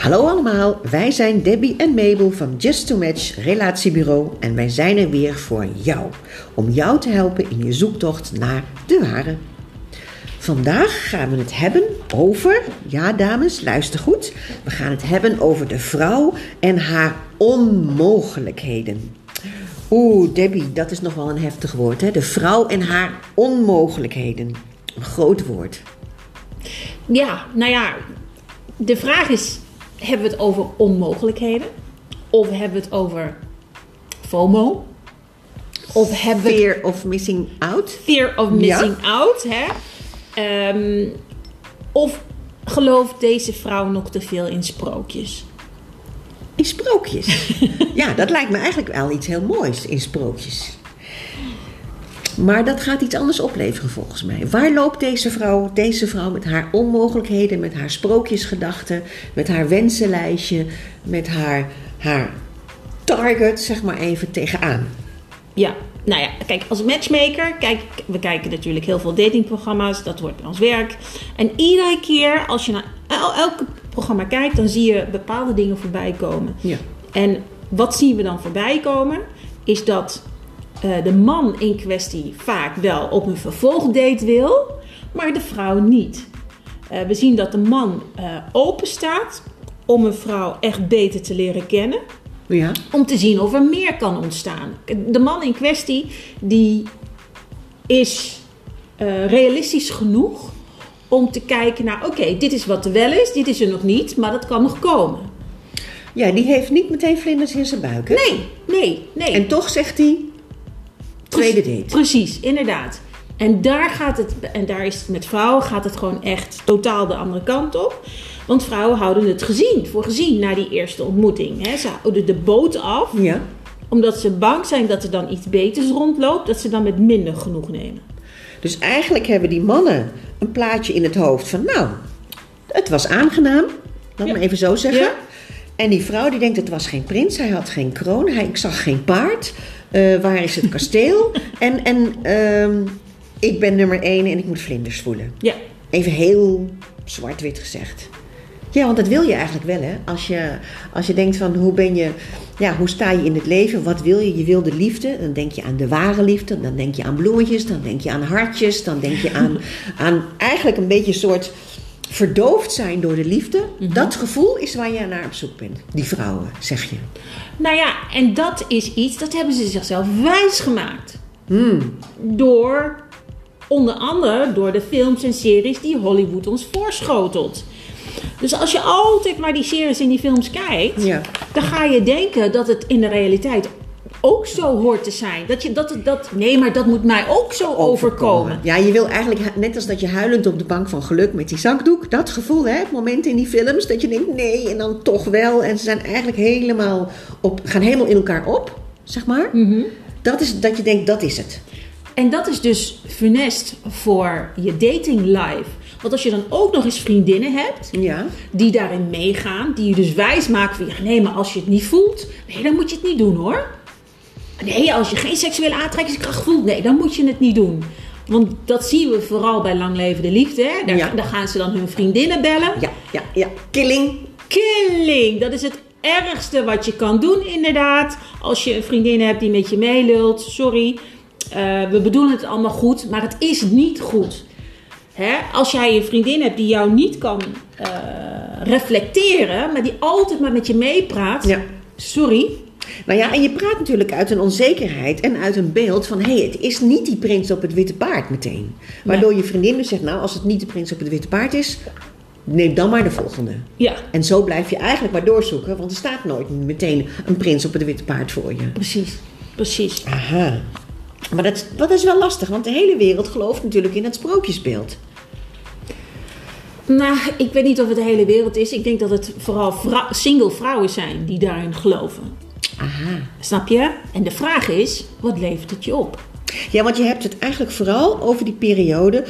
Hallo allemaal, wij zijn Debbie en Mabel van Just to Match Relatiebureau en wij zijn er weer voor jou. Om jou te helpen in je zoektocht naar de ware. Vandaag gaan we het hebben over, ja dames, luister goed. We gaan het hebben over de vrouw en haar onmogelijkheden. Oeh, Debbie, dat is nog wel een heftig woord, hè? De vrouw en haar onmogelijkheden. Een groot woord. Ja, nou ja, de vraag is: hebben we het over onmogelijkheden? Of hebben we het over FOMO? Of hebben we Fear of missing out. fear of missing out? Hè? Ehm, of gelooft deze vrouw nog te veel in sprookjes? In sprookjes. ja, dat lijkt me eigenlijk wel iets heel moois in sprookjes. Maar dat gaat iets anders opleveren volgens mij. Waar loopt deze vrouw, deze vrouw met haar onmogelijkheden, met haar sprookjesgedachten, met haar wensenlijstje, met haar, haar target, zeg maar even, tegenaan? Ja, nou ja, kijk, als matchmaker, kijk, we kijken natuurlijk heel veel datingprogramma's, dat wordt ons werk. En iedere keer als je naar el- elk programma kijkt, dan zie je bepaalde dingen voorbij komen. Ja. En wat zien we dan voorbij komen? Is dat eh, de man in kwestie vaak wel op een vervolgdate wil, maar de vrouw niet. Eh, we zien dat de man eh, open staat om een vrouw echt beter te leren kennen Ja. om te zien of er meer kan ontstaan. De man in kwestie die is realistisch genoeg om te kijken naar, oké, dit is wat er wel is, dit is er nog niet, maar dat kan nog komen. Ja, die heeft niet meteen vlinders in zijn buik. Hè? Nee, nee, nee. En toch zegt hij, tweede date. Precies, inderdaad. En daar gaat het, en daar is het met vrouwen gaat het gewoon echt totaal de andere kant op. Want vrouwen houden het gezien, voor gezien na die eerste ontmoeting. Hè. Ze houden de boot af, Ja. omdat ze bang zijn dat er dan iets beters rondloopt, dat ze dan met minder genoeg nemen. Dus eigenlijk hebben die mannen een plaatje in het hoofd van, nou, het was aangenaam, laat Ja. me even zo zeggen. Ja. En die vrouw die denkt, het was geen prins, hij had geen kroon, hij, ik zag geen paard. Eh, waar is het kasteel? en en ehm, ik ben nummer één en ik moet vlinders voelen. Ja, Even heel zwart-wit gezegd. Ja, want dat wil je eigenlijk wel, hè? Als je, als je denkt van hoe ben je, ja, hoe sta je in het leven? Wat wil je? Je wil de liefde. Dan denk je aan de ware liefde. Dan denk je aan bloemetjes. Dan denk je aan hartjes. Dan denk je aan, aan eigenlijk een beetje een soort verdoofd zijn door de liefde. Dat gevoel is waar je naar op zoek bent. Die vrouwen, zeg je. nou ja, en dat is iets, dat hebben ze zichzelf wijs gemaakt. Hmm. Door, onder andere door de films en series die Hollywood ons voorschotelt. Dus als je altijd maar die series en die films kijkt, Ja. dan ga je denken dat het in de realiteit ook zo hoort te zijn. Dat je dat, dat nee, maar dat moet mij ook zo overkomen. Ja, je wil eigenlijk, net als dat je huilend op de bank van geluk met die zakdoek, dat gevoel, hè, het moment in die films dat je denkt nee en dan toch wel. En ze zijn eigenlijk helemaal op, gaan helemaal in elkaar op, zeg maar. Dat is dat je denkt, dat is het. En dat is dus funest voor je dating life. Want als je dan ook nog eens vriendinnen hebt Ja. die daarin meegaan, die je dus wijs maken van ja, nee, maar als je het niet voelt, nee, dan moet je het niet doen hoor. Nee, als je geen seksuele aantrekkingskracht voelt, nee, dan moet je het niet doen. Want dat zien we vooral bij langlevende liefde. Hè? Daar, Ja. daar gaan ze dan hun vriendinnen bellen. Ja, ja, ja. Killing. Killing, dat is het ergste wat je kan doen inderdaad. Als je een vriendin hebt die met je meelult, sorry. eh, we bedoelen het allemaal goed, maar het is niet goed. Hè? Als jij een vriendin hebt die jou niet kan eh, reflecteren, maar die altijd maar met je meepraat. Ja. Sorry. Nou ja, en je praat natuurlijk uit een onzekerheid en uit een beeld van... hé, hey, het is niet die prins op het witte paard meteen. Waardoor je vriendin dus zegt, nou, als het niet de prins op het witte paard is... neem dan maar de volgende. Ja, En zo blijf je eigenlijk maar doorzoeken, want er staat nooit meteen een prins op het witte paard voor je. precies. Precies. Aha. Maar dat, dat is wel lastig, want de hele wereld gelooft natuurlijk in het sprookjesbeeld. Nou, ik weet niet of het de hele wereld is. Ik denk dat het vooral vrou- single vrouwen zijn die daarin geloven. Aha. Snap je? En de vraag is, wat levert het je op? Ja, want je hebt het eigenlijk vooral over die periode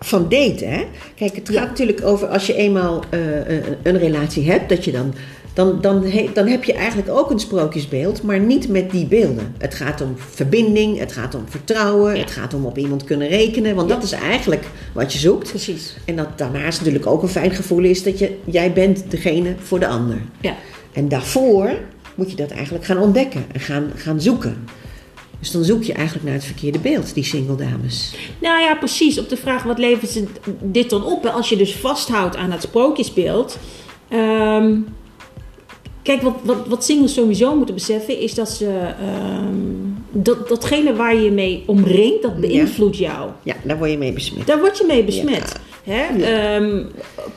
van daten. Hè? Kijk, het Ja. gaat natuurlijk over als je eenmaal eh, eh, een relatie hebt, dat je dan dan, dan, he- dan heb je eigenlijk ook een sprookjesbeeld, maar niet met die beelden. Het gaat om verbinding, het gaat om vertrouwen, Ja. het gaat om op iemand kunnen rekenen, want Ja. dat is eigenlijk wat je zoekt. Precies. En dat daarnaast natuurlijk ook een fijn gevoel is dat je, jij bent degene voor de ander. Ja. En daarvoor moet je dat eigenlijk gaan ontdekken en gaan, gaan zoeken. Dus dan zoek je eigenlijk naar het verkeerde beeld, die single dames. Nou ja, precies. Op de vraag wat levert ze dit dan op? Als je dus vasthoudt aan het sprookjesbeeld. Ehm, kijk, wat, wat, wat singles sowieso moeten beseffen is dat ze. ehm, dat, datgene waar je je mee omringt, dat beïnvloedt jou. Ja, daar word je mee besmet. Daar word je mee besmet. Hè? Ehm,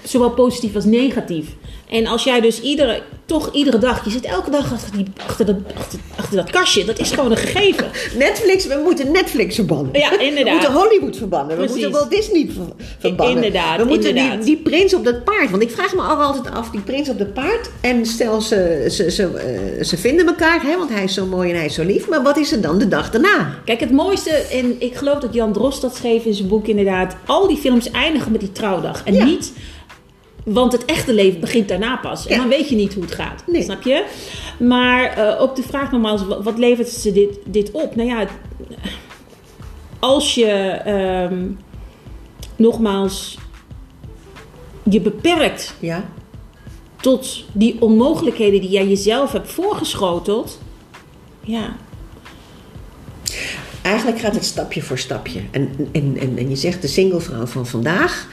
zowel positief als negatief. En als jij dus iedere, toch iedere dag, je zit elke dag achter, die, achter, dat, achter, achter dat kastje, dat is gewoon een gegeven. Netflix, we moeten Netflix verbannen. Ja, We inderdaad. moeten Hollywood verbannen. We moeten Walt Disney ver- verbannen. Inderdaad, We moeten die, inderdaad. die prins op dat paard. Want ik vraag me al altijd af, die prins op dat paard. En stel ze, ze, ze, eh, ze vinden elkaar, hè, want hij is zo mooi en hij is zo lief. Maar wat is er dan de dag daarna? Kijk, het mooiste, en ik geloof dat Jan Drost dat schreef in zijn boek inderdaad. Al die films eindigen met die trouwdag. En Ja. niet, want het echte leven begint daarna pas. En Ja. dan weet je niet hoe het gaat. Nee. Snap je? Maar eh, op de vraag nogmaals, wat, wat levert ze dit, dit op? Nou ja, als je ehm, nogmaals je beperkt Ja, tot die onmogelijkheden die jij jezelf hebt voorgeschoteld. Ja, eigenlijk gaat het stapje voor stapje. En, en, en, en je zegt de singlevrouw van vandaag,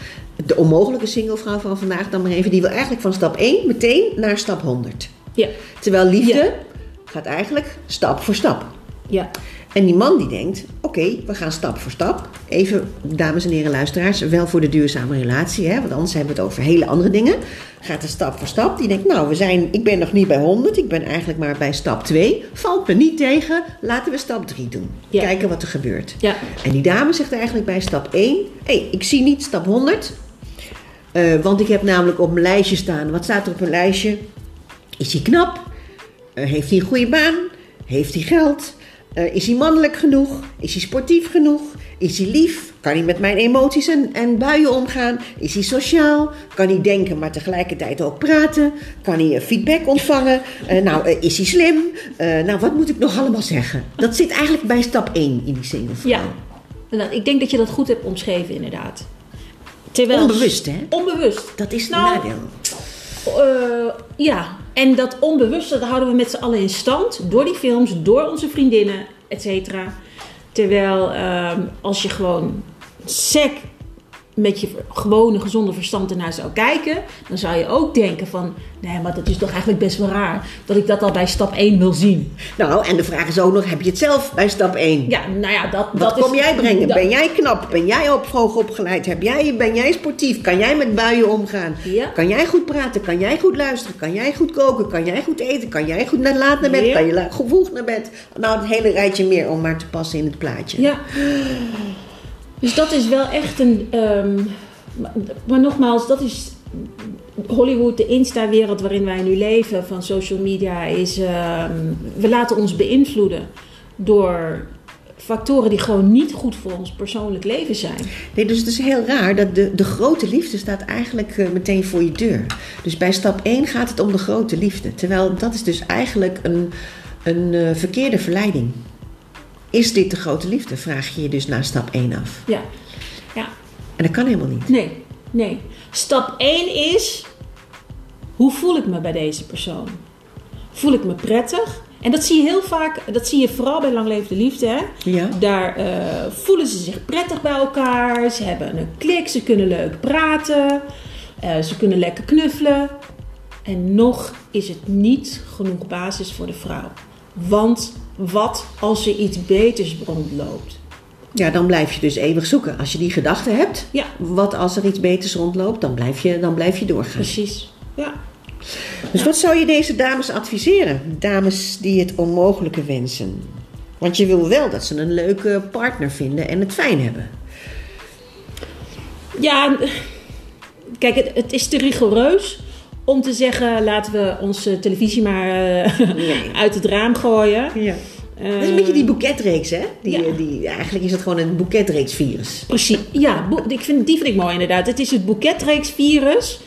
de onmogelijke singlevrouw van vandaag dan maar even, die wil eigenlijk van stap 1 meteen naar stap 100. ja, Terwijl liefde Ja. gaat eigenlijk stap voor stap. ja. En die man die denkt, oké, we gaan stap voor stap. Even, dames en heren luisteraars, wel voor de duurzame relatie, hè, want anders hebben we het over hele andere dingen. Gaat er stap voor stap. Die denkt, nou, we zijn, ik ben nog niet bij 100, ik ben eigenlijk maar bij stap 2. Valt me niet tegen, laten we stap 3 doen. Ja. Kijken wat er gebeurt. Ja. En die dame zegt eigenlijk bij stap 1, hé, hey, ik zie niet stap 100. eh, want ik heb namelijk op mijn lijstje staan, wat staat er op mijn lijstje? Is hij knap? Eh, heeft hij een goede baan? Heeft hij geld? Eh, is hij mannelijk genoeg? Is hij sportief genoeg? Is hij lief? Kan hij met mijn emoties en, en buien omgaan? Is hij sociaal? Kan hij denken, maar tegelijkertijd ook praten? Kan hij eh, feedback ontvangen? Eh, nou, is hij slim? Nou, wat moet ik nog allemaal zeggen? Dat zit eigenlijk bij stap 1 in die single vrouw. Ja, Nou, ik denk dat je dat goed hebt omschreven, inderdaad. Terwijl, Onbewust, hè? Onbewust. Dat is het Nou, nadeel. Ja, en dat onbewuste dat houden we met z'n allen in stand. Door die films, door onze vriendinnen, et cetera. Terwijl ehm, als je gewoon sec met je gewone gezonde verstand ernaar zou kijken, dan zou je ook denken van, nee, maar dat is toch eigenlijk best wel raar dat ik dat al bij stap 1 wil zien. Nou, en de vraag is ook nog, heb je het zelf bij stap 1? Ja, nou ja, dat, Wat dat kom is, jij brengen? dat- Ben jij knap? Ben jij op hoog opgeleid? Heb jij, ben jij sportief? Kan jij met buien omgaan? Ja. Kan jij goed praten? Kan jij goed luisteren? Kan jij goed koken? Kan jij goed eten? Kan jij goed naar laat naar bed? Ja. Kan je vroeg naar bed? Nou, het hele rijtje meer om maar te passen in het plaatje. Ja. Dus dat is wel echt een. ehm, maar, nogmaals, dat is Hollywood, de Insta-wereld waarin wij nu leven van social media, is. ehm, we laten ons beïnvloeden door factoren die gewoon niet goed voor ons persoonlijk leven zijn. Nee, dus het is heel raar dat de, de grote liefde staat eigenlijk eh, meteen voor je deur. Dus bij stap 1 gaat het om de grote liefde. Terwijl dat is dus eigenlijk een, een eh, verkeerde verleiding. Is dit de grote liefde? Vraag je je dus na stap 1 af. Ja, ja. En dat kan helemaal niet. Nee, nee. Stap 1 is: hoe voel ik me bij deze persoon? Voel ik me prettig? En dat zie je heel vaak, dat zie je vooral bij langlevende liefde. Hè? Ja. Daar eh, voelen ze zich prettig bij elkaar. Ze hebben een klik, ze kunnen leuk praten. eh, ze kunnen lekker knuffelen. En nog is het niet genoeg basis voor de vrouw. Want wat als er iets beters rondloopt? Ja, dan blijf je dus eeuwig zoeken. Als je die gedachte hebt, Ja, wat als er iets beters rondloopt, dan blijf je, dan blijf je doorgaan. precies. Ja. Dus wat zou je deze dames adviseren? Dames die het onmogelijke wensen. Want je wil wel dat ze een leuke partner vinden en het fijn hebben. Ja, kijk, het, het is te rigoureus om te zeggen: laten we onze televisie maar eh, Nee. uit het raam gooien. Ja. Eh, Dat is een beetje die boeketreeks, hè? Die, Ja. die, eigenlijk is het gewoon een boeketreeksvirus. Precies. Ja, ik vind, die vind ik mooi inderdaad. Het is het boeketreeksvirus.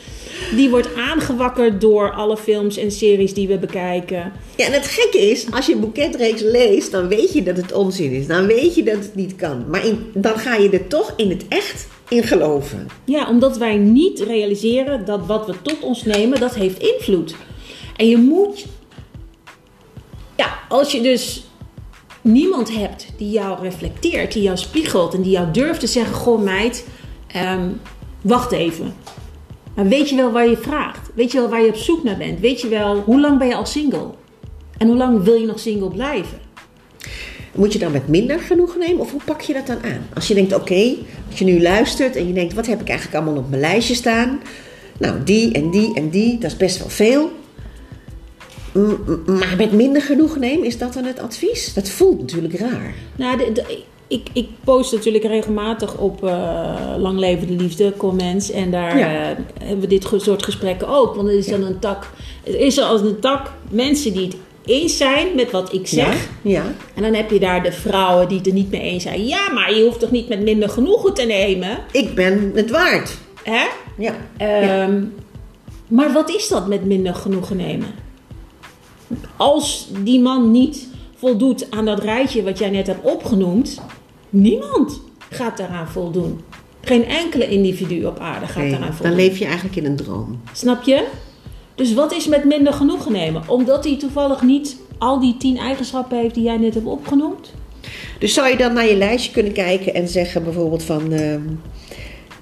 Die wordt aangewakkerd door alle films en series die we bekijken. Ja, en het gekke is, als je een boeketreeks leest, dan weet je dat het onzin is. Dan weet je dat het niet kan. Maar in, dan ga je er toch in het echt geloven. Ja, omdat wij niet realiseren dat wat we tot ons nemen, dat heeft invloed. En je moet... Ja, als je dus niemand hebt die jou reflecteert, die jou spiegelt en die jou durft te zeggen: Goh, meid, ehm, wacht even. Maar weet je wel waar je vraagt? Weet je wel waar je op zoek naar bent? Weet je wel hoe lang ben je al single? En hoe lang wil je nog single blijven? Moet je dan met minder genoegen nemen of hoe pak je dat dan aan? Als je denkt, oké, als je nu luistert en je denkt, wat heb ik eigenlijk allemaal op mijn lijstje staan? Nou, die en die en die, dat is best wel veel. Maar met minder genoegen nemen, is dat dan het advies? Dat voelt natuurlijk raar. Nou, de, ik, ik post natuurlijk regelmatig op uh, Lang Leven de Liefde comments. En daar uh, hebben we dit soort gesprekken ook. Want er is dan een tak. Er is er als een tak mensen die het eens zijn met wat ik zeg. Ja, ja. En dan heb je daar de vrouwen die het er niet mee eens zijn. Ja, maar je hoeft toch niet met minder genoegen te nemen? Ik ben het waard. Hè? Ja. Um, maar wat is dat met minder genoegen nemen? Als die man niet voldoet aan dat rijtje wat jij net hebt opgenoemd, niemand gaat daaraan voldoen. Geen enkele individu op aarde gaat daaraan voldoen. Dan leef je eigenlijk in een droom. Snap je? Dus wat is met minder genoegen nemen? Omdat hij toevallig niet al die tien eigenschappen heeft die jij net hebt opgenoemd? Dus zou je dan naar je lijstje kunnen kijken en zeggen bijvoorbeeld van... Uh,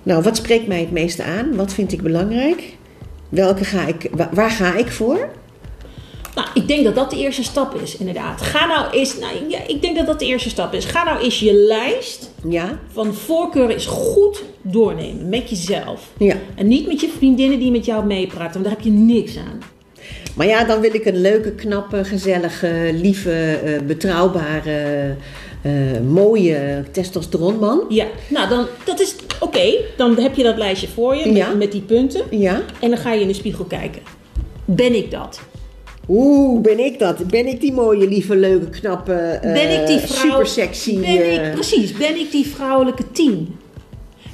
nou, wat spreekt mij het meeste aan? Wat vind ik belangrijk? Welke ga ik, waar ga ik voor? Nou, ik denk dat dat de eerste stap is, inderdaad. Ga nou eens, nou, ja, ik denk dat dat de eerste stap is. Ga nou eens je lijst ja. van voorkeuren eens goed doornemen met jezelf. Ja. En niet met je vriendinnen die met jou meepraten, want daar heb je niks aan. Maar ja, dan wil ik een leuke, knappe, gezellige, lieve, uh, betrouwbare, uh, mooie testosteronman. Ja, nou dan, dat is oké. Okay. Dan heb je dat lijstje voor je met, Ja. met die punten. Ja. En dan ga je in de spiegel kijken. Ben ik dat? Oeh, ben ik dat? Ben ik die mooie, lieve, leuke, knappe, uh, Ben ik die vrouw? super sexy? Ben ik, precies, ben ik die vrouwelijke tien?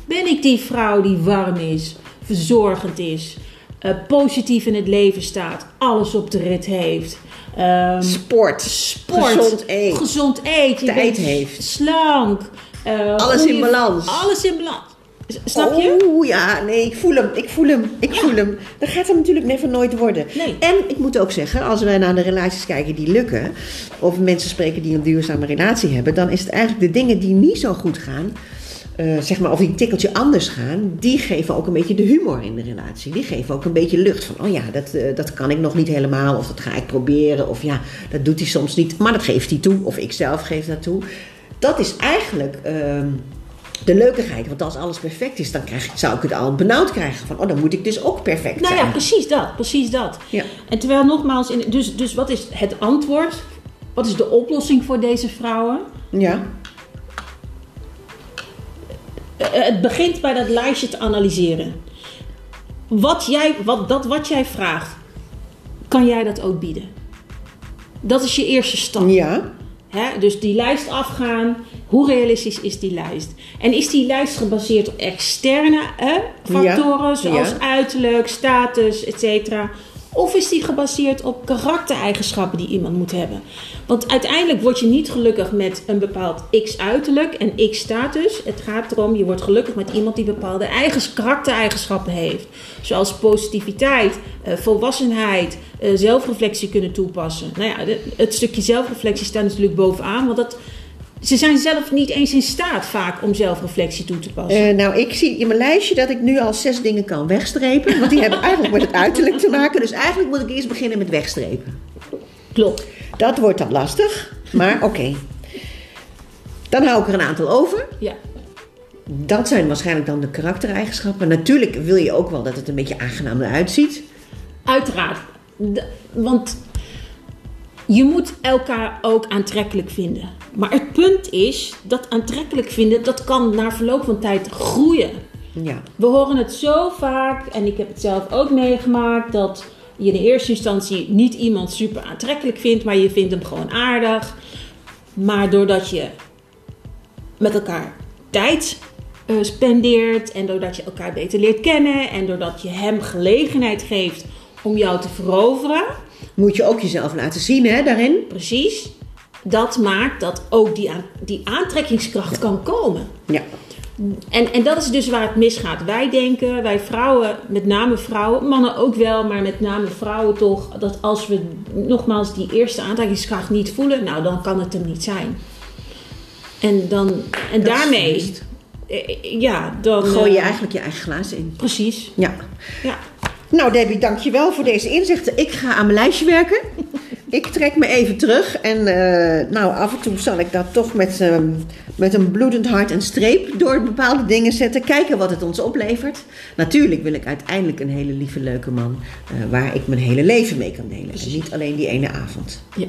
Ben ik die vrouw die warm is, verzorgend is, uh, positief in het leven staat, alles op de rit heeft? Um, sport, sport, gezond eet, gezond eet, tijd heeft, slank, alles in balans. Alles in balans. Snap je? Oeh, ja, nee, ik voel hem, ik voel hem, ik Ja. voel hem. Dat gaat hem natuurlijk never nooit worden. Nee. En ik moet ook zeggen, als wij naar de relaties kijken die lukken, of mensen spreken die een duurzame relatie hebben, dan is het eigenlijk de dingen die niet zo goed gaan, eh, zeg maar, of die een tikkeltje anders gaan, die geven ook een beetje de humor in de relatie. Die geven ook een beetje lucht van, oh ja, dat, eh, dat kan ik nog niet helemaal, of dat ga ik proberen, of ja, dat doet hij soms niet, maar dat geeft hij toe, of ik zelf geef dat toe. Dat is eigenlijk ehm, de leukigheid, want als alles perfect is, dan krijg, zou ik het al benauwd krijgen van, oh, dan moet ik dus ook perfect Nou zijn. ja, precies dat, precies dat. Ja. En terwijl nogmaals, in, dus, dus wat is het antwoord? Wat is de oplossing voor deze vrouwen? ja. Eh, het begint bij dat lijstje te analyseren. Wat jij, wat, dat wat jij vraagt, kan jij dat ook bieden? Dat is je eerste stap. Ja. Hè? Dus die lijst afgaan. Hoe realistisch is die lijst? En is die lijst gebaseerd op externe hè, factoren, Ja, zoals ja. uiterlijk, status, etc. Of is die gebaseerd op karaktereigenschappen die iemand moet hebben? Want uiteindelijk word je niet gelukkig met een bepaald x-uiterlijk en x-status. Het gaat erom, je wordt gelukkig met iemand die bepaalde eigens, karaktereigenschappen heeft. Zoals positiviteit, eh, volwassenheid, eh, zelfreflectie kunnen toepassen. Nou ja, het stukje zelfreflectie staat natuurlijk bovenaan, want dat, ze zijn zelf niet eens in staat vaak om zelfreflectie toe te passen. Eh, nou, ik zie in mijn lijstje dat ik nu al zes dingen kan wegstrepen. Want die hebben eigenlijk met het uiterlijk te maken. Dus eigenlijk moet ik eerst beginnen met wegstrepen. Klopt. Dat wordt dan lastig, maar oké. Dan hou ik er een aantal over. Ja. Dat zijn waarschijnlijk dan de karaktereigenschappen. Natuurlijk wil je ook wel dat het een beetje aangenaam eruit ziet. Uiteraard. De- want je moet elkaar ook aantrekkelijk vinden. Maar het punt is dat aantrekkelijk vinden, dat kan na verloop van tijd groeien. Ja. We horen het zo vaak, en ik heb het zelf ook meegemaakt, dat je in eerste instantie niet iemand super aantrekkelijk vindt, maar je vindt hem gewoon aardig. Maar doordat je met elkaar tijd eh, spendeert en doordat je elkaar beter leert kennen en doordat je hem gelegenheid geeft om jou te veroveren, Moet je ook jezelf laten zien hè, daarin. precies, dat maakt dat ook die, die aantrekkingskracht kan komen. Ja. En, en dat is dus waar het misgaat. Wij denken, wij vrouwen, met name vrouwen, mannen ook wel, maar met name vrouwen toch, dat als we nogmaals die eerste aantrekkingskracht niet voelen, nou dan kan het hem niet zijn. En, dan, en Dat daarmee, eh, ja, dan. Gooi je eh, eigenlijk je eigen glazen in. Precies. Ja. Ja. Nou Debbie, dankjewel voor deze inzichten. Ik ga aan mijn lijstje werken. Ik trek me even terug. En eh, nou, af en toe zal ik dat toch met, ehm, met een bloedend hart een streep door bepaalde dingen zetten. Kijken wat het ons oplevert. Natuurlijk wil ik uiteindelijk een hele lieve, leuke man. eh, waar ik mijn hele leven mee kan delen. En niet alleen die ene avond. Ja.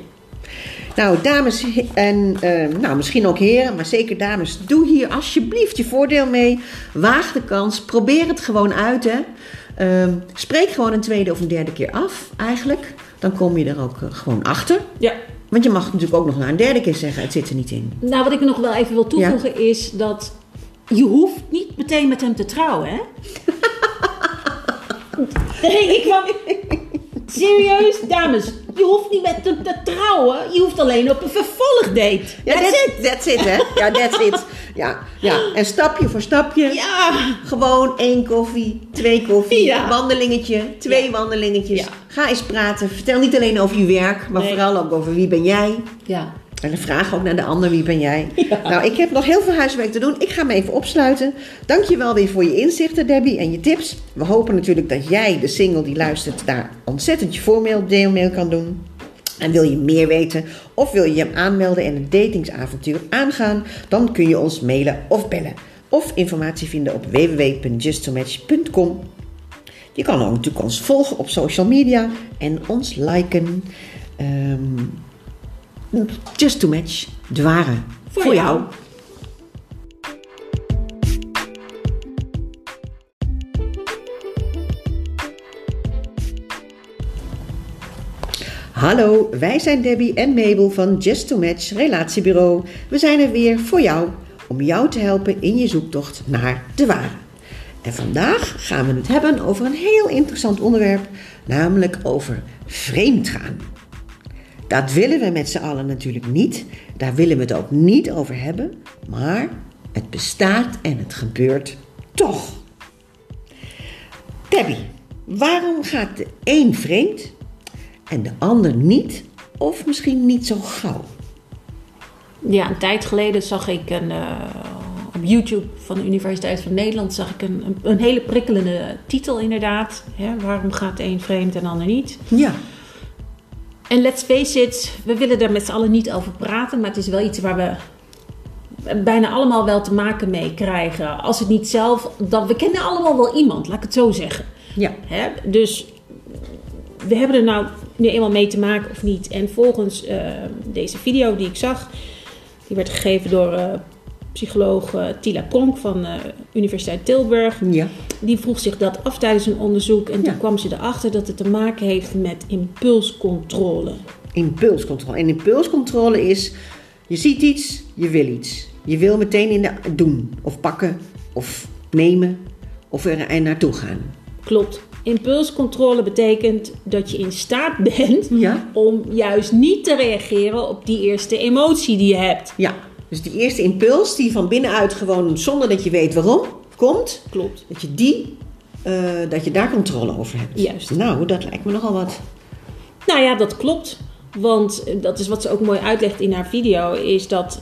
Nou, dames en eh, nou, misschien ook heren, maar zeker dames, doe hier alsjeblieft je voordeel mee. Waag de kans, probeer het gewoon uit. Hè. Ehm, spreek gewoon een tweede of een derde keer af, eigenlijk. Dan kom je er ook eh, gewoon achter. ja. Want je mag natuurlijk ook nog na een derde keer zeggen: het zit er niet in. Nou, wat ik nog wel even wil toevoegen is dat je hoeft niet meteen met hem te trouwen, hè? nee, ik kwam... Serieus, dames, je hoeft niet met hem te trouwen. Je hoeft alleen op een vervolgdate. Ja, That's that's, it. that's it, hè? Ja, that's it. Ja, ja. En stapje voor stapje. Ja, Gewoon één koffie, twee koffie, Ja. wandelingetje, twee Ja. wandelingetjes. Ja. Ga eens praten. Vertel niet alleen over je werk, maar Nee. vooral ook over wie ben jij. ja. En dan vraag ook naar de ander wie ben jij. Nou, ik heb nog heel veel huiswerk te doen. Ik ga me even opsluiten. Dank je wel weer voor je inzichten, Debbie, en je tips. We hopen natuurlijk dat jij, de single die luistert, daar ontzettend je voormail mee kan doen. En wil je meer weten of wil je je aanmelden en het datingsavontuur aangaan, dan kun je ons mailen of bellen. Of informatie vinden op www.justtomatch.com. Je kan ook natuurlijk ons volgen op social media en ons liken. Ehm, just to match, de ware. Voor Voor, jou. jou. Hallo, wij zijn Debbie en Mabel van Just to Match Relatiebureau. We zijn er weer voor jou om jou te helpen in je zoektocht naar de ware. En vandaag gaan we het hebben over een heel interessant onderwerp, namelijk over vreemdgaan. Dat willen we met z'n allen natuurlijk niet. Daar willen we het ook niet over hebben. Maar het bestaat en het gebeurt toch. Debbie, waarom gaat de een vreemd en de ander niet? Of misschien niet zo gauw? Ja, een tijd geleden zag ik een, eh, op YouTube van de Universiteit van Nederland zag ik een, een, een hele prikkelende titel inderdaad. Waarom gaat de een vreemd en de ander niet? Ja. En let's face it, we willen daar met z'n allen niet over praten, maar het is wel iets waar we bijna allemaal wel te maken mee krijgen. Als het niet zelf, dan we kennen allemaal wel iemand, laat ik het zo zeggen. Ja. Hè? Dus we hebben er nou nu eenmaal mee te maken of niet. En volgens eh, deze video die ik zag, die werd gegeven door eh, psycholoog eh, Tila Pronk van eh Universiteit Tilburg. Ja. Die vroeg zich dat af tijdens een onderzoek en Ja. toen kwam ze erachter dat het te maken heeft met impulscontrole. Impulscontrole. En impulscontrole is, je ziet iets, je wil iets. Je wil meteen in de, doen, of pakken, of nemen, of er, er naartoe gaan. Klopt. Impulscontrole betekent dat je in staat bent Ja. om juist niet te reageren op die eerste emotie die je hebt. Ja. Dus die eerste impuls die van binnenuit gewoon, zonder dat je weet waarom, komt, Klopt. dat je die, eh, dat je daar controle over hebt. Juist. Nou, dat lijkt me nogal wat. Nou ja, dat klopt. Want eh, dat is wat ze ook mooi uitlegt in haar video, is dat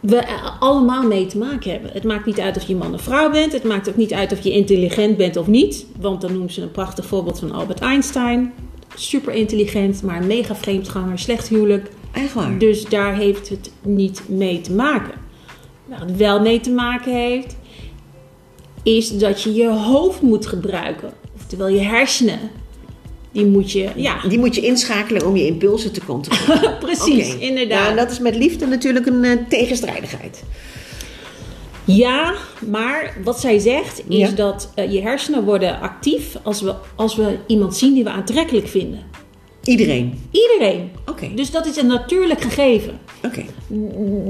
we allemaal mee te maken hebben. Het maakt niet uit of je man of vrouw bent. Het maakt ook niet uit of je intelligent bent of niet. Want dan noemt ze een prachtig voorbeeld van Albert Einstein. Super intelligent, maar een mega vreemdganger, slecht huwelijk. Echt waar. Dus daar heeft het niet mee te maken. Waar het wel mee te maken heeft, is dat je je hoofd moet gebruiken. Oftewel je hersenen. Die moet je, ja, Die moet je inschakelen om je impulsen te controleren. precies, inderdaad. Ja, en dat is met liefde natuurlijk een eh, tegenstrijdigheid. Ja, maar wat zij zegt is Ja. dat eh, je hersenen worden actief als we, als we iemand zien die we aantrekkelijk vinden. Iedereen. Iedereen. Oké. Dus dat is een natuurlijk gegeven. Oké.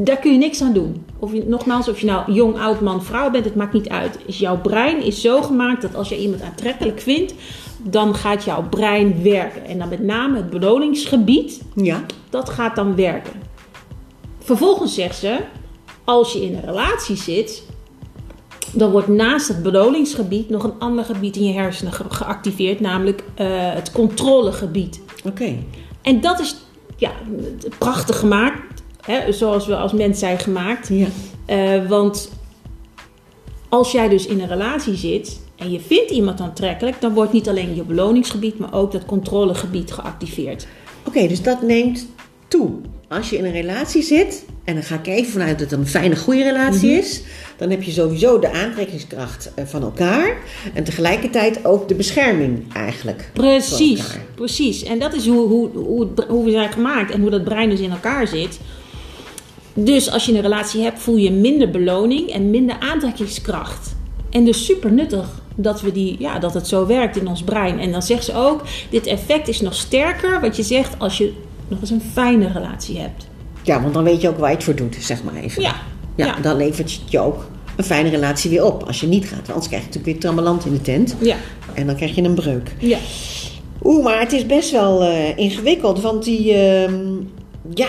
Daar kun je niks aan doen. Of je, nogmaals, of je nou jong, oud, man, vrouw bent, het maakt niet uit. Is jouw brein is zo gemaakt dat als je iemand aantrekkelijk vindt, dan gaat jouw brein werken. En dan met name het beloningsgebied, Ja. dat gaat dan werken. Vervolgens zegt ze, als je in een relatie zit, dan wordt naast het beloningsgebied nog een ander gebied in je hersenen ge- geactiveerd, namelijk eh, het controlegebied. Oké. En dat is ja, prachtig gemaakt, hè, zoals we als mens zijn gemaakt. Ja. Eh, want als jij dus in een relatie zit en je vindt iemand aantrekkelijk, dan wordt niet alleen je beloningsgebied, maar ook dat controlegebied geactiveerd. Oké, dus dat neemt toe. Als je in een relatie zit, en dan ga ik even vanuit dat het een fijne, goede relatie is, dan heb je sowieso de aantrekkingskracht eh, van elkaar en tegelijkertijd ook de bescherming eigenlijk. Precies, precies. En dat is hoe, hoe, hoe, hoe we zijn gemaakt en hoe dat brein dus in elkaar zit. Dus als je een relatie hebt, voel je minder beloning en minder aantrekkingskracht. En dus super nuttig dat, we die, ja, dat het zo werkt in ons brein. En dan zegt ze ook, dit effect is nog sterker, wat je zegt, als je nog eens een fijne relatie hebt. Ja, want dan weet je ook waar je het voor doet, zeg maar even. Ja, Ja, ja. dan levert het je ook een fijne relatie weer op. Als je niet gaat, want anders krijg je natuurlijk weer trammeland in de tent. Ja, En dan krijg je een breuk. ja. Oeh, maar het is best wel eh, ingewikkeld, want die, ehm, ja.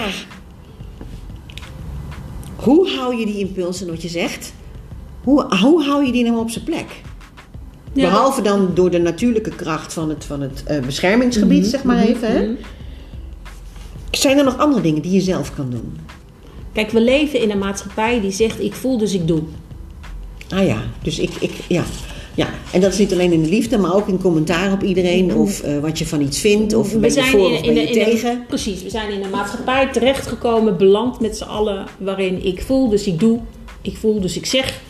Hoe hou je die impulsen, wat je zegt? Hoe, hoe hou je die nou op zijn plek? Ja, Behalve dan door de natuurlijke kracht van het, van het eh, beschermingsgebied, zeg maar even. Hè? Mhm. Zijn er nog andere dingen die je zelf kan doen? Kijk, we leven in een maatschappij die zegt, ik voel dus ik doe. Ah ja, dus ik, ik ja. ja. En dat is niet alleen in de liefde, maar ook in commentaar op iedereen. Of eh, wat je van iets vindt, of ben je voor of ben je de- tegen. precies, we zijn in een maatschappij terechtgekomen, beland met z'n allen, waarin ik voel, dus ik doe, ik voel, dus ik zeg.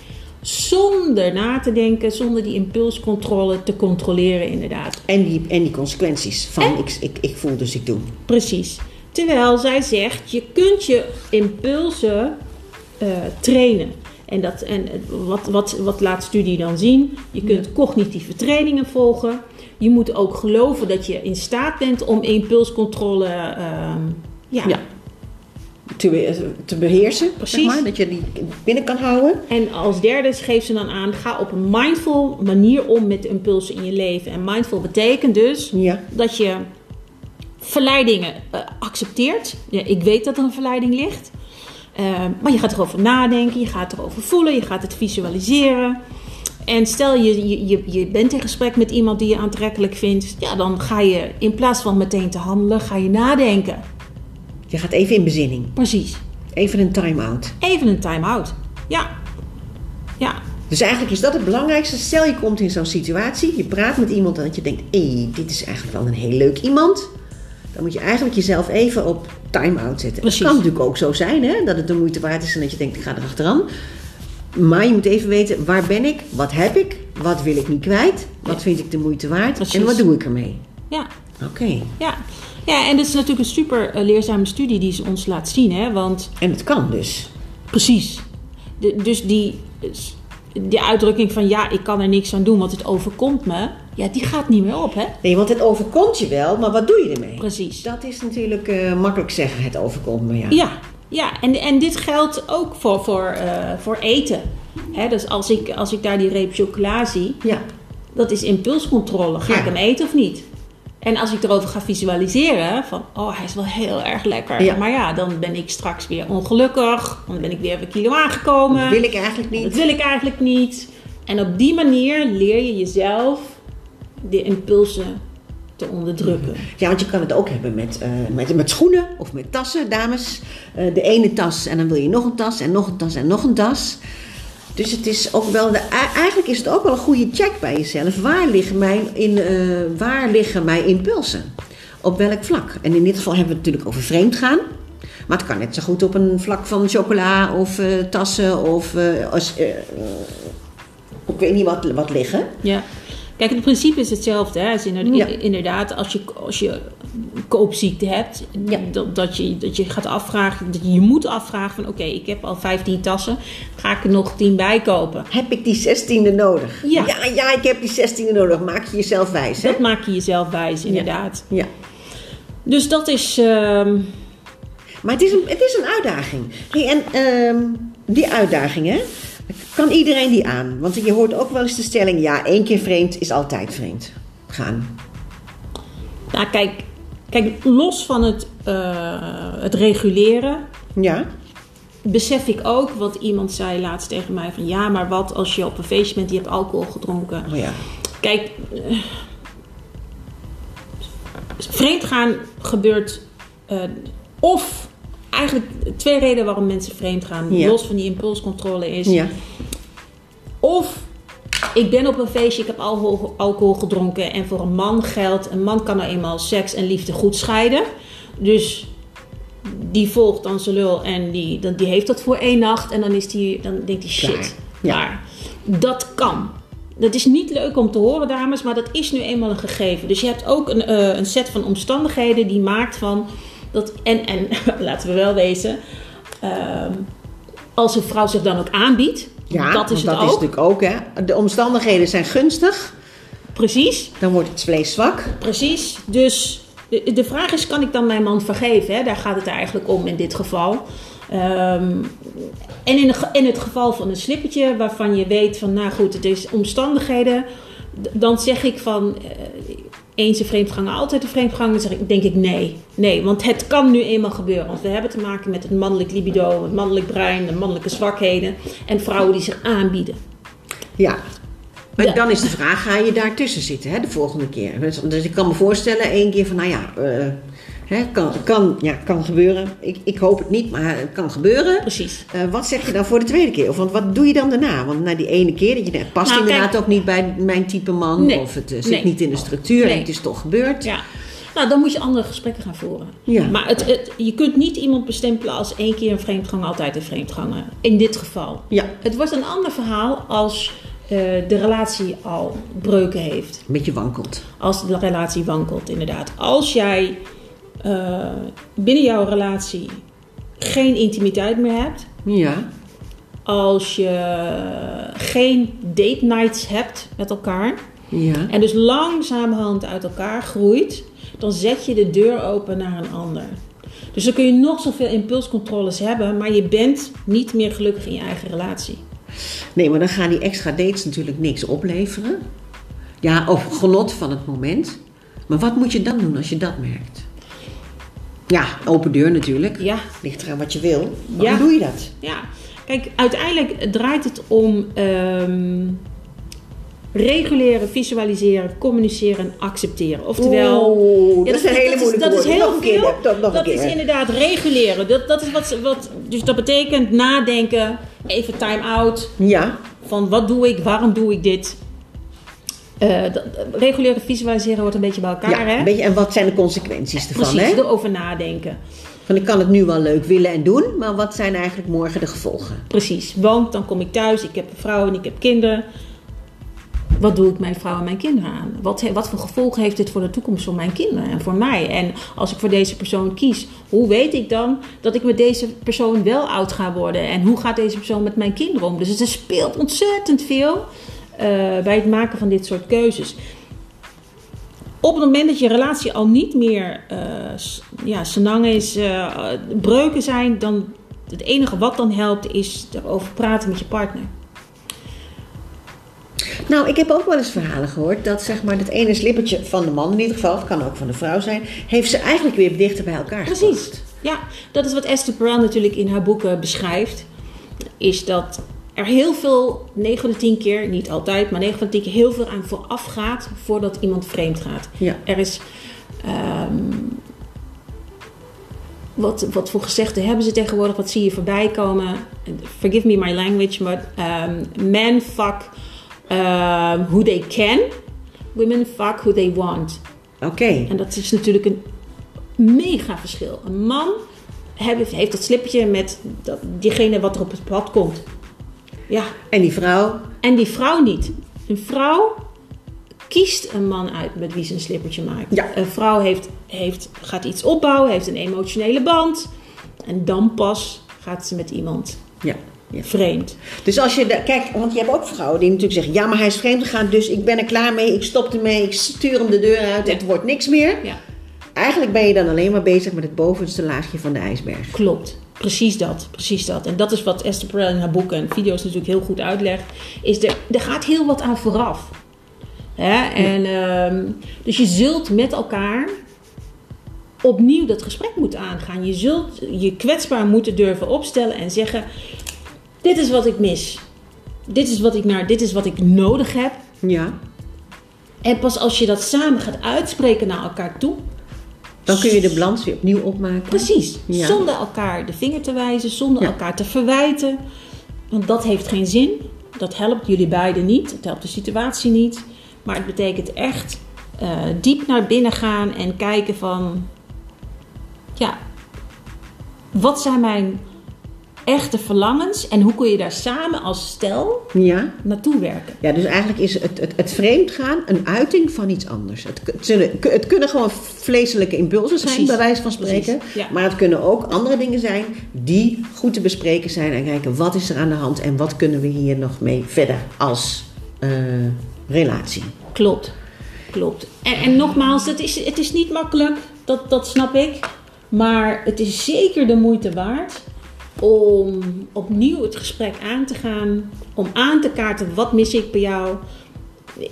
Zonder na te denken, zonder die impulscontrole te controleren, inderdaad. En die, en die consequenties van En- ik, ik, ik voel dus ik doe. Precies. Terwijl zij zegt, je kunt je impulsen eh, trainen. En, dat, en wat, wat, wat laat studie dan zien? Je kunt cognitieve trainingen volgen. Je moet ook geloven dat je in staat bent om impulscontrole ehm, ja, Ja. Te, be- te beheersen, Precies. zeg maar. Dat je die binnen kan houden. En als derde geeft ze dan aan, ga op een mindful manier om met de impulsen in je leven. En mindful betekent dus Ja. dat je verleidingen eh, accepteert. Ja, ik weet dat er een verleiding ligt. Eh, maar je gaat erover nadenken, je gaat erover voelen, je gaat het visualiseren. En stel je, je, je, bent in gesprek met iemand die je aantrekkelijk vindt. Ja, dan ga je in plaats van meteen te handelen, ga je nadenken. Je gaat even in bezinning. Precies. Even een time-out. Even een time-out. Ja. Ja. Dus eigenlijk is dat het belangrijkste. Stel je komt in zo'n situatie, je praat met iemand en dat je denkt, hé, dit is eigenlijk wel een heel leuk iemand. Dan moet je eigenlijk jezelf even op time-out zetten. Precies. Het kan natuurlijk ook zo zijn, hè, dat het de moeite waard is en dat je denkt, ik ga erachteraan. Maar je moet even weten, waar ben ik? Wat heb ik? Wat wil ik niet kwijt? Wat vind ik de moeite waard? Precies. En wat doe ik ermee? Ja. Oké. Ja. Ja, en dit is natuurlijk een super eh, leerzame studie die ze ons laat zien, hè? Want En het kan dus. Precies. De- dus die, die uitdrukking van ja, ik kan er niks aan doen, want het overkomt me. Ja, die gaat niet meer op, hè? Nee, want het overkomt je wel, maar wat doe je ermee? Precies. Dat is natuurlijk eh, makkelijk zeggen, het overkomt me, ja. Ja, ja. En, en dit geldt ook voor, voor, eh, voor eten. Hè, dus als ik, als ik daar die reep chocola zie, Ja. dat is impulscontrole. Ga Ja. ik hem eten of niet? En als ik erover ga visualiseren, van oh, hij is wel heel erg lekker. Ja. Maar ja, dan ben ik straks weer ongelukkig. Dan ben ik weer een kilo aangekomen. Dat wil ik eigenlijk Dat niet. wil ik eigenlijk niet. En op die manier leer je jezelf de impulsen te onderdrukken. Ja, want je kan het ook hebben met, eh, met, met schoenen of met tassen, dames. Eh, de ene tas en dan wil je nog een tas en nog een tas en nog een tas. Dus het is ook wel, de, eigenlijk is het ook wel een goede check bij jezelf. Waar liggen mijn, in, eh, waar liggen mijn impulsen? Op welk vlak? En in dit geval hebben we het natuurlijk over vreemd gaan. Maar het kan net zo goed op een vlak van chocola of tassen of als, ik weet niet wat, wat liggen. Ja. Kijk, het principe is hetzelfde. Hè? Is inderdaad, als je, als je koopziekte hebt, dat, dat, je, dat je gaat afvragen, dat je je moet afvragen van oké, ik heb al 15 tassen, ga ik er nog 10 bij kopen? Heb ik die zestiende nodig? Ja. ja, ja, ik heb die zestiende nodig. Maak je jezelf wijs, hè? Dat maak je jezelf wijs, inderdaad. Ja. Dus dat is. ehm, Maar het is een, het is een uitdaging. Hey, en ehm, die uitdaging, hè? Kan iedereen die aan? Want je hoort ook wel eens de stelling: ja, één keer vreemd is altijd vreemd gaan. nou, kijk, kijk, los van het, eh, het reguleren. Ja? Besef ik ook, want iemand zei laatst tegen mij van ja, maar wat als je op een feestje bent, die hebt alcohol gedronken. Oh ja. Kijk, eh, vreemdgaan gebeurt eh, of eigenlijk twee redenen waarom mensen vreemd gaan, Ja. los van die impulscontrole is. Ja. Of ik ben op een feestje, ik heb alcohol, alcohol gedronken en voor een man geldt, een man kan nou eenmaal seks en liefde goed scheiden. Dus die volgt dan zijn lul en die, dan, die heeft dat voor één nacht en dan, is die, dan denkt hij shit. Ja. Dat kan. Dat is niet leuk om te horen, dames, maar dat is nu eenmaal een gegeven. Dus je hebt ook een, eh, een set van omstandigheden die maakt van dat. En, en laten we wel wezen, ehm, als een vrouw zich dan ook aanbiedt, Ja, dat is het dat ook. is natuurlijk ook, hè? De omstandigheden zijn gunstig, Precies, dan wordt het vlees zwak. precies. Dus de, de vraag is, kan ik dan mijn man vergeven? Hè? Daar gaat het eigenlijk om in dit geval. Ehm, en in, in het geval van een slippertje waarvan je weet van, nou goed, het is omstandigheden. Dan zeg ik van, eh, eens een vreemdganger, altijd een vreemdganger. Dan zeg ik, denk ik nee. Nee, want het kan nu eenmaal gebeuren. Want we hebben te maken met het mannelijk libido, het mannelijk brein, de mannelijke zwakheden. En vrouwen die zich aanbieden. Ja. Maar Ja. dan is de vraag, ga je daartussen zitten hè, de volgende keer? Dus, dus ik kan me voorstellen, één keer van, nou ja, eh, hè, kan, kan, ja, kan gebeuren. Ik, ik hoop het niet, maar het kan gebeuren. Precies. Eh, wat zeg je dan voor de tweede keer? Of want wat doe je dan daarna? Want na die ene keer, dat je denkt, past Nou, inderdaad kijk- ook niet bij mijn type man. Nee. Of het eh, zit Nee. niet in de structuur Nee. en het is toch gebeurd. Ja. Nou, dan moet je andere gesprekken gaan voeren. Ja. Maar het, het, je kunt niet iemand bestempelen als één keer een vreemdganger, altijd een vreemdganger. In dit geval. Ja, Het wordt een ander verhaal als eh, de relatie al breuken heeft. een beetje wankelt. Als de relatie wankelt, inderdaad. Als jij eh, binnen jouw relatie geen intimiteit meer hebt. Ja, Als je geen date nights hebt met elkaar. ja. En dus langzamerhand uit elkaar groeit, dan zet je de deur open naar een ander. Dus dan kun je nog zoveel impulscontroles hebben, maar je bent niet meer gelukkig in je eigen relatie. Nee, maar dan gaan die extra dates natuurlijk niks opleveren. Ja, of genot van het moment. Maar wat moet je dan doen als je dat merkt? Ja, open deur natuurlijk. Ja, Ligt eraan wat je wil. Maar Ja. hoe doe je dat? ja. Kijk, uiteindelijk draait het om ehm, reguleren, visualiseren, communiceren en accepteren. Oftewel, Oeh, Ja, dat, is een hele moeilijke Dat is woord. heel nog keer, dat, nog dat is inderdaad reguleren. Dat, dat is wat, wat, dus dat betekent nadenken, even time out. Ja, Van wat doe ik, waarom doe ik dit? Eh, dat- reguleren, visualiseren hoort een beetje bij elkaar, ja hè? een beetje, en wat zijn de consequenties ervan? Precies, Hè? erover nadenken. Van ik kan het nu wel leuk willen en doen, maar wat zijn eigenlijk morgen de gevolgen? Precies, want dan kom ik thuis, ik heb een vrouw en ik heb kinderen. Wat doe ik mijn vrouw en mijn kinderen aan? Wat, wat voor gevolgen heeft dit voor de toekomst van mijn kinderen en voor mij? En als ik voor deze persoon kies, hoe weet ik dan dat ik met deze persoon wel oud ga worden? En hoe gaat deze persoon met mijn kinderen om? Dus het speelt ontzettend veel eh, bij het maken van dit soort keuzes. Op het moment dat je relatie al niet meer s- ja, senang is, eh, breuken zijn, dan het enige wat dan helpt is erover praten met je partner. Nou, ik heb ook wel eens verhalen gehoord dat zeg maar het ene slippertje van de man in ieder geval, het kan ook van de vrouw zijn, heeft ze eigenlijk weer dichter bij elkaar Precies. Ja, dat is wat Esther Perel natuurlijk in haar boeken beschrijft. Is dat er heel veel, 9 van de 10 keer, niet altijd, maar 9 van de 10 keer heel veel aan vooraf gaat voordat iemand vreemd gaat. Ja. Er is. ehm, wat, wat voor gezegden hebben ze tegenwoordig? Wat zie je voorbij komen? Forgive me my language, maar ehm men fuck ehm, who they can. Women fuck who they want. Oké. En dat is natuurlijk een mega verschil. Een man heeft, heeft dat slippertje met dat, diegene wat er op het pad komt. Ja, En die vrouw, en die vrouw niet. Een vrouw kiest een man uit met wie ze een slippertje maakt. Ja. Een vrouw heeft, heeft, gaat iets opbouwen, heeft een emotionele band. En dan pas gaat ze met iemand ja. ja. vreemd. Dus als je, de, kijk, want je hebt ook vrouwen die natuurlijk zeggen, ja, maar hij is vreemd gegaan, dus ik ben er klaar mee, ik stop ermee, ik stuur hem de deur uit, Ja. het wordt niks meer. Ja. eigenlijk ben je dan alleen maar bezig met het bovenste laagje van de ijsberg. Klopt. Precies dat, precies dat. En dat is wat Esther Perel in haar boeken en video's natuurlijk heel goed uitlegt. Is er, er gaat heel wat aan vooraf. Hè? En, ehm, dus je zult met elkaar opnieuw dat gesprek moeten aangaan. Je zult je kwetsbaar moeten durven opstellen en zeggen: Dit is wat ik mis. Dit is wat ik, naar, dit is wat ik nodig heb. Ja. En pas als je dat samen gaat uitspreken naar elkaar toe. Dan kun je de balans weer opnieuw opmaken. Precies. Ja. Zonder elkaar de vinger te wijzen, zonder Ja. elkaar te verwijten. Want dat heeft geen zin. Dat helpt jullie beiden niet. Het helpt de situatie niet. Maar het betekent echt eh, diep naar binnen gaan en kijken van... Ja, wat zijn mijn echte verlangens? En hoe kun je daar samen als stel Ja. naartoe werken? Ja, dus eigenlijk is het, het, het vreemd gaan een uiting van iets anders. Het, het, zullen- het kunnen gewoon vleeselijke impulsen zijn, Precies. bij wijze van spreken. Ja. Maar het kunnen ook andere dingen zijn die goed te bespreken zijn. En kijken wat is er aan de hand en wat kunnen we hier nog mee verder als eh, relatie. Klopt, klopt. En, en nogmaals, het is, het is niet makkelijk, dat, dat snap ik. Maar het is zeker de moeite waard om opnieuw het gesprek aan te gaan. Om aan te kaarten, wat mis ik bij jou?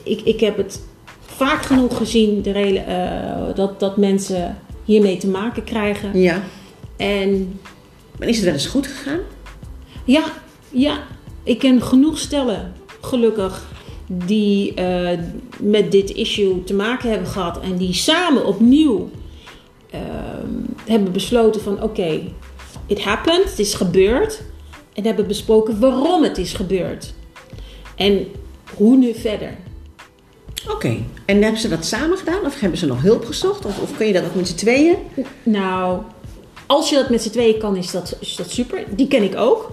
Ik, ik heb het vaak genoeg gezien de eh, dat, dat mensen hiermee te maken krijgen. Ja. En Maar is het wel eens goed gegaan? ja, ja, ik ken genoeg stellen, gelukkig, die eh, met dit issue te maken hebben gehad en die samen opnieuw ehm, hebben besloten van oké, it happened, het is gebeurd. En hebben besproken waarom het is gebeurd. En hoe nu verder. Oké. En hebben ze dat samen gedaan? Of hebben ze nog hulp gezocht? Of, of kun je dat ook met z'n tweeën? Nou, als je dat met z'n tweeën kan, is dat, is dat super. Die ken ik ook.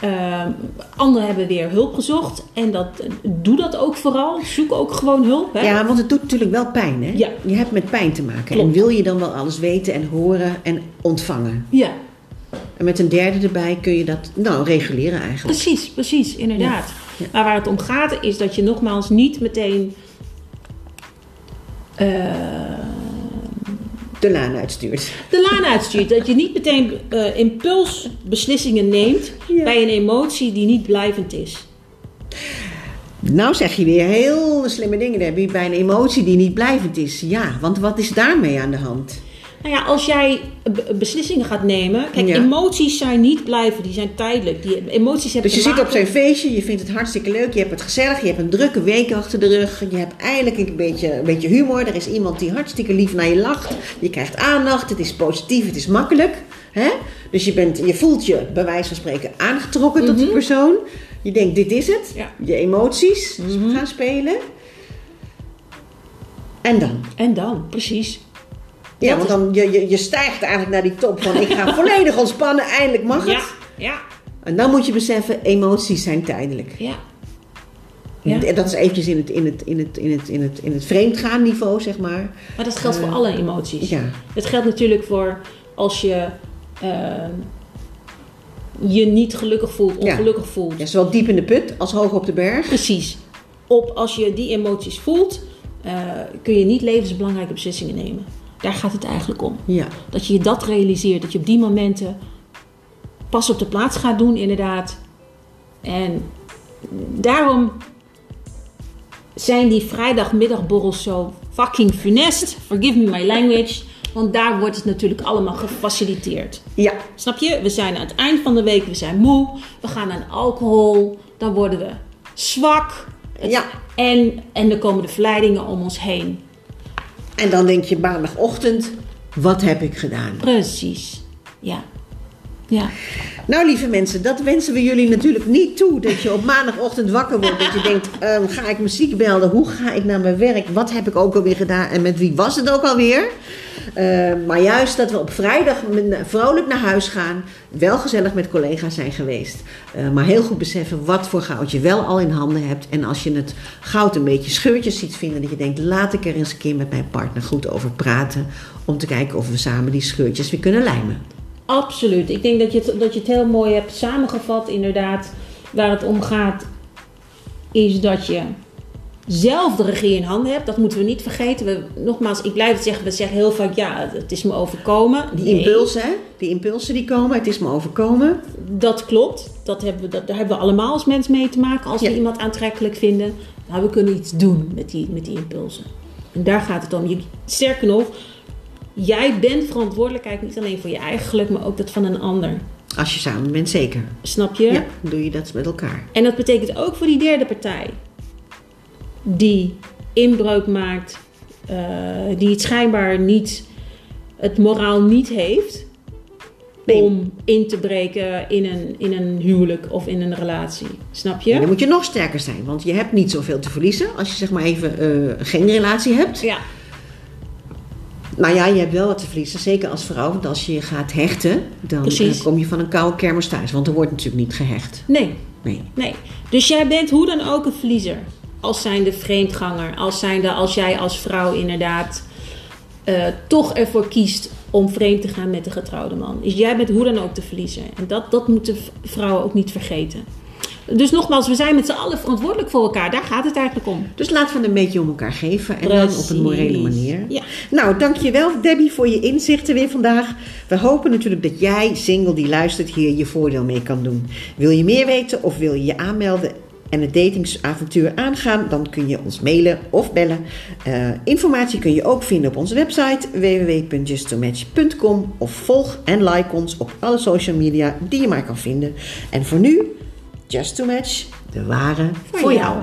Ehm, anderen hebben weer hulp gezocht. En dat, doe dat ook vooral. Zoek ook gewoon hulp. Hè? Ja, want het doet natuurlijk wel pijn, hè? Ja. Je hebt met pijn te maken. Klopt. En wil je dan wel alles weten en horen en ontvangen? ja, En met een derde erbij kun je dat nou reguleren eigenlijk. precies, precies, inderdaad. Ja. Maar waar het om gaat is dat je nogmaals niet meteen... eh, De laan uitstuurt. de laan uitstuurt. Dat je niet meteen eh, impulsbeslissingen neemt Ja. bij een emotie die niet blijvend is. Nou zeg je weer heel slimme dingen, Debbie, bij een emotie die niet blijvend is. Ja, want wat is daarmee aan de hand? Nou ja, als jij be- beslissingen gaat nemen. Kijk, Ja. emoties zijn niet blijven, die zijn tijdelijk. Die emoties hebben Dus je zit op zijn feestje, je vindt het hartstikke leuk, je hebt het gezellig, je hebt een drukke week achter de rug, je hebt eindelijk een beetje, een beetje humor, er is iemand die hartstikke lief naar je lacht, je krijgt aandacht, het is positief, het is makkelijk. Hè? Dus je, bent, je voelt je bij wijze van spreken aangetrokken tot die persoon. Je denkt, dit is het. Ja. Je emoties gaan spelen. En dan? En dan, precies. Ja, want dan je, je, je stijgt eigenlijk naar die top van ik ga volledig ontspannen, eindelijk mag het. Ja, ja, En dan moet je beseffen, emoties zijn tijdelijk. ja. Ja. En Dat is eventjes in het, in het, in het, in het, in het, in het vreemdgaan niveau, zeg maar. Maar dat geldt voor alle emoties. Ja. Het geldt natuurlijk voor als je eh, je niet gelukkig voelt, Ja. ongelukkig voelt. ja, zowel diep in de put als hoog op de berg. Precies. Op, als je die emoties voelt, eh, kun je niet levensbelangrijke beslissingen nemen. Daar gaat het eigenlijk om. Ja. Dat je je dat realiseert. Dat je op die momenten pas op de plaats gaat doen, inderdaad. En daarom zijn die vrijdagmiddagborrels zo fucking funest. Forgive me my language. Want daar wordt het natuurlijk allemaal gefaciliteerd. Ja. Snap je? We zijn aan het eind van de week, we zijn moe. We gaan aan alcohol. Dan worden we zwak. Het- Ja. En, en er komen de verleidingen om ons heen. En dan denk je maandagochtend, wat heb ik gedaan? Precies. Ja. Ja. Nou, lieve mensen, dat wensen we jullie natuurlijk niet toe. Dat je op maandagochtend wakker wordt. Dat je denkt, ehm, ga ik muziek belden? Hoe ga ik naar mijn werk? Wat heb ik ook alweer gedaan? En met wie was het ook alweer? Ehm, maar juist dat we op vrijdag vrolijk naar huis gaan. Wel gezellig met collega's zijn geweest. Eh, maar heel goed beseffen wat voor goud je wel al in handen hebt. En als je het goud een beetje scheurtjes ziet vinden. Dat je denkt, laat ik er eens een keer met mijn partner goed over praten. Om te kijken of we samen die scheurtjes weer kunnen lijmen. Absoluut. Ik denk dat je, dat je het heel mooi hebt samengevat, inderdaad. Waar het om gaat, is dat je zelf de regie in handen hebt. Dat moeten we niet vergeten. We, nogmaals, ik blijf het zeggen. We zeggen heel vaak, ja, het is me overkomen. Die Nee, impulsen, hè? Die impulsen die komen, het is me overkomen. Dat klopt. Dat hebben we, dat, daar hebben we allemaal als mens mee te maken. Als Ja. we iemand aantrekkelijk vinden. Maar we kunnen iets doen met die, met die impulsen. En daar gaat het om. Je, sterker nog, jij bent verantwoordelijkheid niet alleen voor je eigen geluk, maar ook dat van een ander. Als je samen bent, zeker. Snap je? Ja, doe je dat met elkaar. En dat betekent ook voor die derde partij. Die inbreuk maakt. eh, die het schijnbaar niet... Het moraal niet heeft. Nee. Om in te breken in een, in een huwelijk of in een relatie. Snap je? En dan moet je nog sterker zijn, want je hebt niet zoveel te verliezen als je zeg maar even eh, geen relatie hebt. Ja, Nou ja, je hebt wel wat te verliezen, zeker als vrouw. Want als je gaat hechten, dan eh, kom je van een koude kermis thuis. Want er wordt natuurlijk niet gehecht. nee, Nee. nee. Dus jij bent hoe dan ook een verliezer. Als zijnde vreemdganger. Als zijnde als jij als vrouw inderdaad eh, toch ervoor kiest om vreemd te gaan met de getrouwde man. Dus jij bent hoe dan ook de verliezer. En dat, dat moeten vrouwen ook niet vergeten. Dus nogmaals, we zijn met z'n allen verantwoordelijk voor elkaar. Daar gaat het eigenlijk om. Dus laten we een beetje om elkaar geven. En dan op een morele manier. Ja. Nou, dankjewel Debbie voor je inzichten weer vandaag. We hopen natuurlijk dat jij, single die luistert, hier je voordeel mee kan doen. Wil je meer weten of wil je je aanmelden en het datingsavontuur aangaan, dan kun je ons mailen of bellen. Eh, informatie kun je ook vinden op onze website www.justtomatch.com of volg en like ons op alle social media die je maar kan vinden. En voor nu, Just to Match, de ware voor, jou.